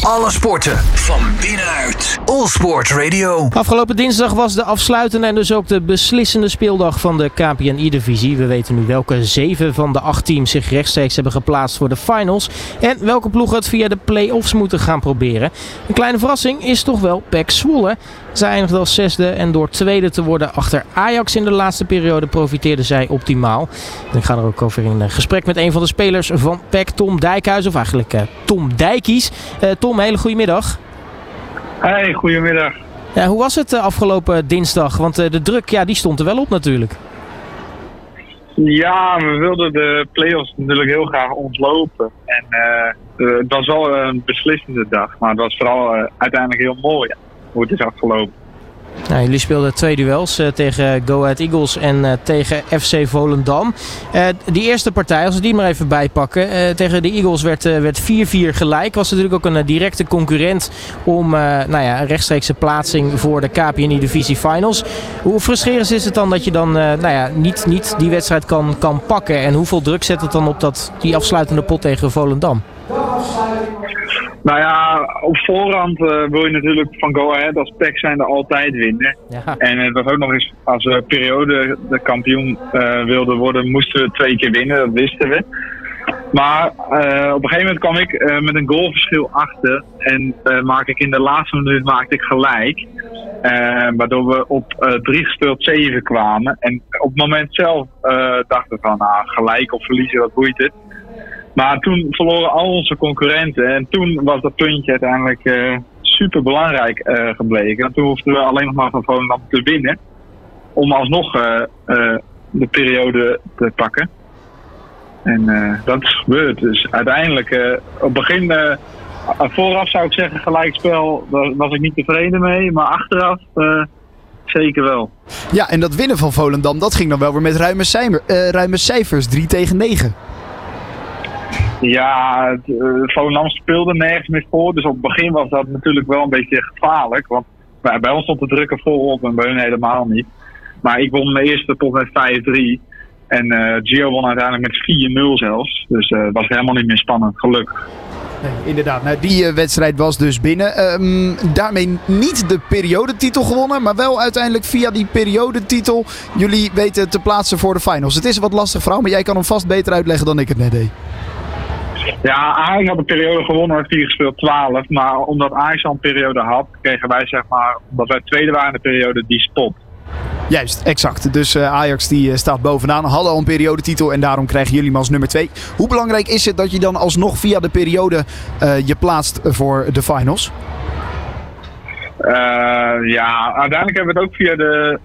Alle sporten van binnenuit. All Sport Radio. Afgelopen dinsdag was de afsluitende en dus ook de beslissende speeldag van de KPNI-divisie. We weten nu welke zeven van de acht teams zich rechtstreeks hebben geplaatst voor de finals. En welke ploegen het via de play-offs moeten gaan proberen. Een kleine verrassing is toch wel PEC Zwolle. Zij eindigde als zesde en door tweede te worden achter Ajax in de laatste periode profiteerde zij optimaal. En ik ga er ook over in gesprek met een van de spelers van PEC, Tom Dijkhuis. Of eigenlijk uh, Tom Dijkies. Tom, hele goede middag. Hey, goedemiddag. Ja, hoe was het uh, afgelopen dinsdag? Want de druk ja, die stond er wel op natuurlijk. Ja, we wilden de play-offs natuurlijk heel graag ontlopen. En het was wel een beslissende dag. Maar het was vooral uiteindelijk heel mooi hoe het is afgelopen. Nou, jullie speelden twee duels uh, tegen Go Ahead Eagles en uh, tegen FC Volendam. Uh, die eerste partij, als we die maar even bijpakken, tegen de Eagles werd 4-4 werd gelijk. Was natuurlijk ook een directe concurrent om nou ja, een rechtstreekse plaatsing voor de KPNI Divisie Finals. Hoe frustrerend is het dan dat je dan nou ja, niet, niet die wedstrijd kan, kan pakken? En hoeveel druk zet het dan op dat, die afsluitende pot tegen Volendam? Nou ja, op voorhand uh, wil je natuurlijk van Go Ahead als pack zijn er altijd winnen. Ja. En het was ook nog eens, als we periode de kampioen uh, wilden worden, moesten we twee keer winnen, dat wisten we. Maar uh, op een gegeven moment kwam ik met een goalverschil achter en maak ik in de laatste minuut maakte ik gelijk. waardoor we op drie gespeeld zeven kwamen. En op het moment zelf dachten we van, nou, gelijk of verliezen, wat boeit het. Maar toen verloren al onze concurrenten. En toen was dat puntje uiteindelijk uh, super belangrijk uh, gebleken. En toen hoefden we alleen nog maar van Volendam te winnen. Om alsnog uh, de periode te pakken. En dat is gebeurd. Dus uiteindelijk, op begin, vooraf zou ik zeggen gelijkspel, daar was ik niet tevreden mee. Maar achteraf zeker wel. Ja, en dat winnen van Volendam, dat ging dan wel weer met ruime, cijfer, ruime cijfers. 3 tegen 9. Ja, uh, Volendam speelde nergens meer voor. Dus op het begin was dat natuurlijk wel een beetje gevaarlijk. Want bij, ons stond de druk er volop en bij hun helemaal niet. Maar ik won mijn eerste pot met 5-3. En uh, Gio won uiteindelijk met 4-0 zelfs. Dus uh, het was helemaal niet meer spannend, gelukkig. Nee, inderdaad. Nou, die wedstrijd was dus binnen. Um, daarmee niet de periodetitel gewonnen, maar wel uiteindelijk via die periodetitel jullie weten te plaatsen voor de finals. Het is wat lastig vrouw, maar jij kan hem vast beter uitleggen dan ik het net deed. Ja, Ajax had een periode gewonnen, heeft hier gespeeld 12. Maar omdat Ajax al een periode had, kregen wij zeg maar, omdat wij tweede waren in de periode, die spot. Juist, exact. Dus uh, Ajax die uh, staat bovenaan, hadden al een periodetitel en daarom krijgen jullie hem als nummer 2. Hoe belangrijk is het dat je dan alsnog via de periode uh, je plaatst voor de finals? ja, uiteindelijk hebben we het ook via de,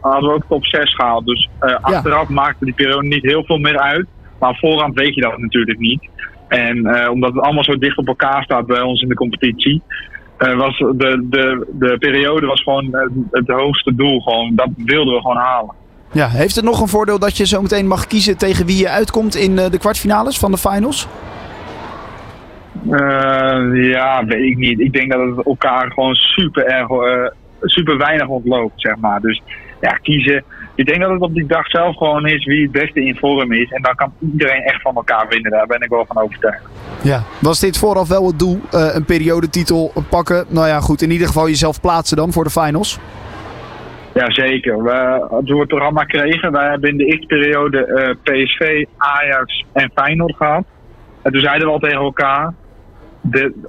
hadden we ook top 6 gehaald. Dus achteraf ja. maakte die periode niet heel veel meer uit. Maar voorhand weet je dat natuurlijk niet. En uh, omdat het allemaal zo dicht op elkaar staat bij ons in de competitie, uh, was de, de, de periode was gewoon het, het hoogste doel. Gewoon, dat wilden we gewoon halen. Ja, heeft het nog een voordeel dat je zo meteen mag kiezen tegen wie je uitkomt in de kwartfinales van de finals? Uh, ja, weet ik niet. Ik denk dat het elkaar gewoon super erg, uh, super weinig ontloopt, zeg maar. Dus ja, kiezen. Ik denk dat het op die dag zelf gewoon is wie het beste in vorm is. En dan kan iedereen echt van elkaar winnen. Daar ben ik wel van overtuigd. Ja, was dit vooraf wel het doel? Uh, een periodetitel pakken? Nou ja, goed. In ieder geval jezelf plaatsen dan voor de finals? Jazeker. We, toen we het programma kregen, wij hebben in de eerste periode uh, PSV, Ajax en Feyenoord gehad. En toen zeiden we al tegen elkaar,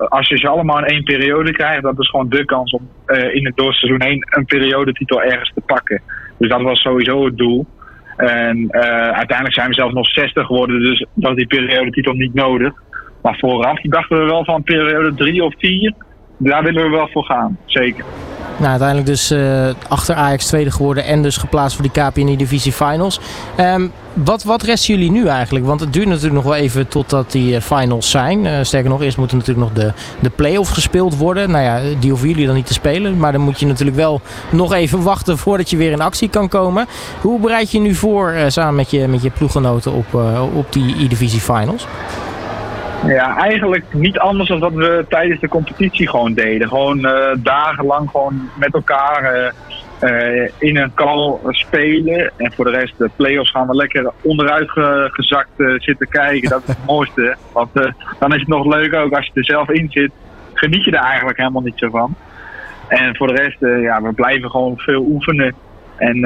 als je ze allemaal in één periode krijgt, dat is gewoon de kans om uh, in het doorseizoen één een periodetitel ergens te pakken. Dus dat was sowieso het doel. En uh, uiteindelijk zijn we zelfs nog 60 geworden, dus was die periodetitel niet nodig. Maar vooraf dachten we wel van periode 3 of 4, daar willen we wel voor gaan, zeker. Nou, uiteindelijk dus uh, achter Ajax tweede geworden en dus geplaatst voor die KPNI Divisie Finals. Um, wat, wat rest jullie nu eigenlijk? Want het duurt natuurlijk nog wel even totdat die uh, finals zijn. Uh, sterker nog, eerst moeten natuurlijk nog de, de play-offs gespeeld worden. Nou ja, die hoeven jullie dan niet te spelen. Maar dan moet je natuurlijk wel nog even wachten voordat je weer in actie kan komen. Hoe bereid je nu voor samen met je, met je ploeggenoten op, op die E-Divisie Finals? Ja, eigenlijk niet anders dan dat we tijdens de competitie gewoon deden. Gewoon uh, dagenlang gewoon met elkaar uh, uh, in een kal spelen. En voor de rest, de play-offs gaan we lekker onderuit ge gezakt zitten kijken. Dat is het mooiste. Want dan is het nog leuk ook als je er zelf in zit. geniet je er eigenlijk helemaal niet zo van. En voor de rest, ja, we blijven gewoon veel oefenen. En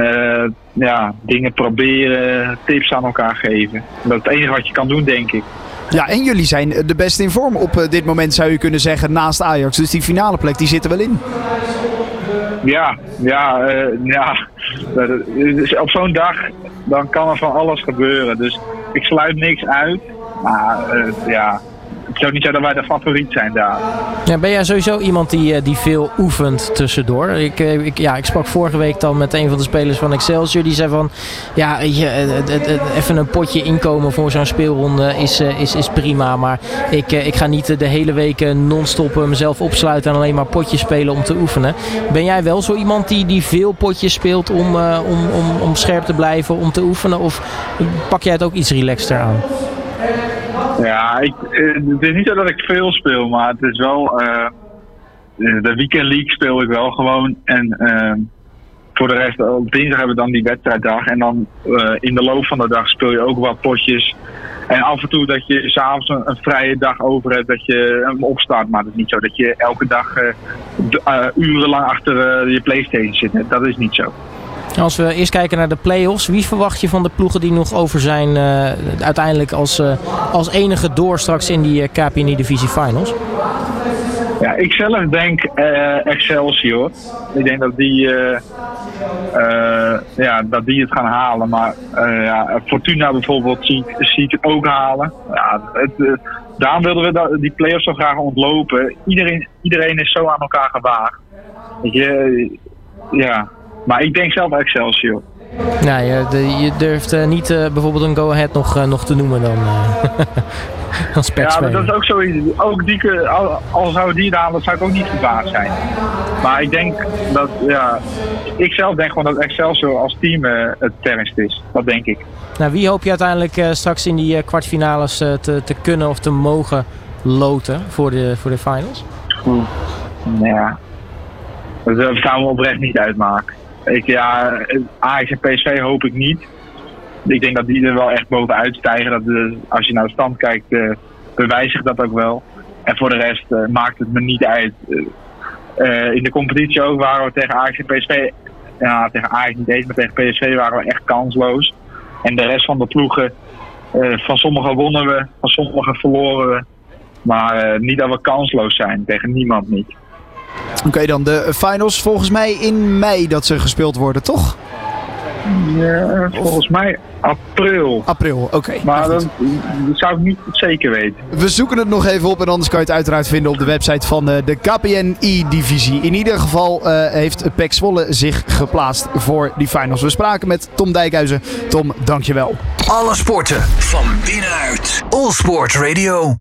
ja, dingen proberen, tips aan elkaar geven. Dat is het enige wat je kan doen, denk ik. Ja, en jullie zijn de beste in vorm op dit moment, zou je kunnen zeggen, naast Ajax. Dus die finale plek, die zit er wel in. Ja, ja, uh, ja. Op zo'n dag dan kan er van alles gebeuren. Dus ik sluit niks uit. Maar ja, is ook niet zo dat wij de favoriet zijn daar. Ja, ben jij sowieso iemand die, eh, die veel oefent tussendoor? Ik, eh, ik, ja, ik sprak vorige week dan met een van de spelers van Excelsior. Die zei van, ja, je, even een potje inkomen voor zo'n speelronde is, eh, is, is prima. Maar ik, ik ga niet de hele week non-stop mezelf opsluiten en alleen maar potjes spelen om te oefenen. Ben jij wel zo iemand die, die veel potjes speelt om, om, om, om scherp te blijven, om te oefenen? Of pak jij het ook iets relaxter aan? Ja, ik, eh, het is niet zo dat ik veel speel, maar het is wel. Uh, de Weekend League speel ik wel gewoon. En voor de rest, op dinsdag hebben we dan die wedstrijddag. En dan in de loop van de dag speel je ook wat potjes. En af en toe dat je s'avonds een, een vrije dag over hebt, dat je hem opstart. Maar het is niet zo dat je elke dag urenlang achter je Playstation zit. Dat is niet zo. Als we eerst kijken naar de play-offs, wie verwacht je van de ploegen die nog over zijn uh, uiteindelijk als, uh, als enige door straks in die eh, KPNI Divisie Finals? Ja, ik zelf denk Excelsior. Ik denk dat die, ja, dat die het gaan halen. Maar ja, Fortuna bijvoorbeeld zie ik het ook halen. Ja, het, daarom wilden we die play-offs zo graag ontlopen. Iedereen, iedereen is zo aan elkaar gewaagd. Je, ja, maar ik denk zelf Excelsior. Nou, je, je durft uh, niet uh, bijvoorbeeld een go-ahead nog, uh, nog te noemen dan. als ja, maar dat is ook zoiets. Ook die, al, al zou die daar dat zou ik ook niet verbaasd zijn. Maar ik denk dat, ja, ik zelf denk gewoon dat Excelsior als team het sterkst is. Dat denk ik. Nou, wie hoop je uiteindelijk straks in die kwartfinales te, te kunnen of te mogen loten voor de, voor de finals? Oeh, ja, dat gaan we oprecht niet uitmaken. Ik, ja, Ajax en PSV hoop ik niet. Ik denk dat die er wel echt bovenuit stijgen. Dat de, als je naar de stand kijkt, uh, bewijst zich dat ook wel. En voor de rest uh, maakt het me niet uit. In de competitie ook waren we tegen Ajax en PSV. Ja, tegen Ajax niet eens, maar tegen PSV waren we echt kansloos. En de rest van de ploegen, van sommigen wonnen we, van sommigen verloren we. Maar niet dat we kansloos zijn, tegen niemand niet. Oké, dan de finals volgens mij in mei dat ze gespeeld worden, toch? Ja, volgens mij april. April, oké. maar dat, zou ik niet zeker weten. We zoeken het nog even op en anders kan je het uiteraard vinden op de website van uh, de KPNI-divisie. In ieder geval uh, heeft PEC Zwolle zich geplaatst voor die finals. We spraken met Tom Dijkhuizen. Tom, dankjewel. Alle sporten van binnenuit. All Sport Radio.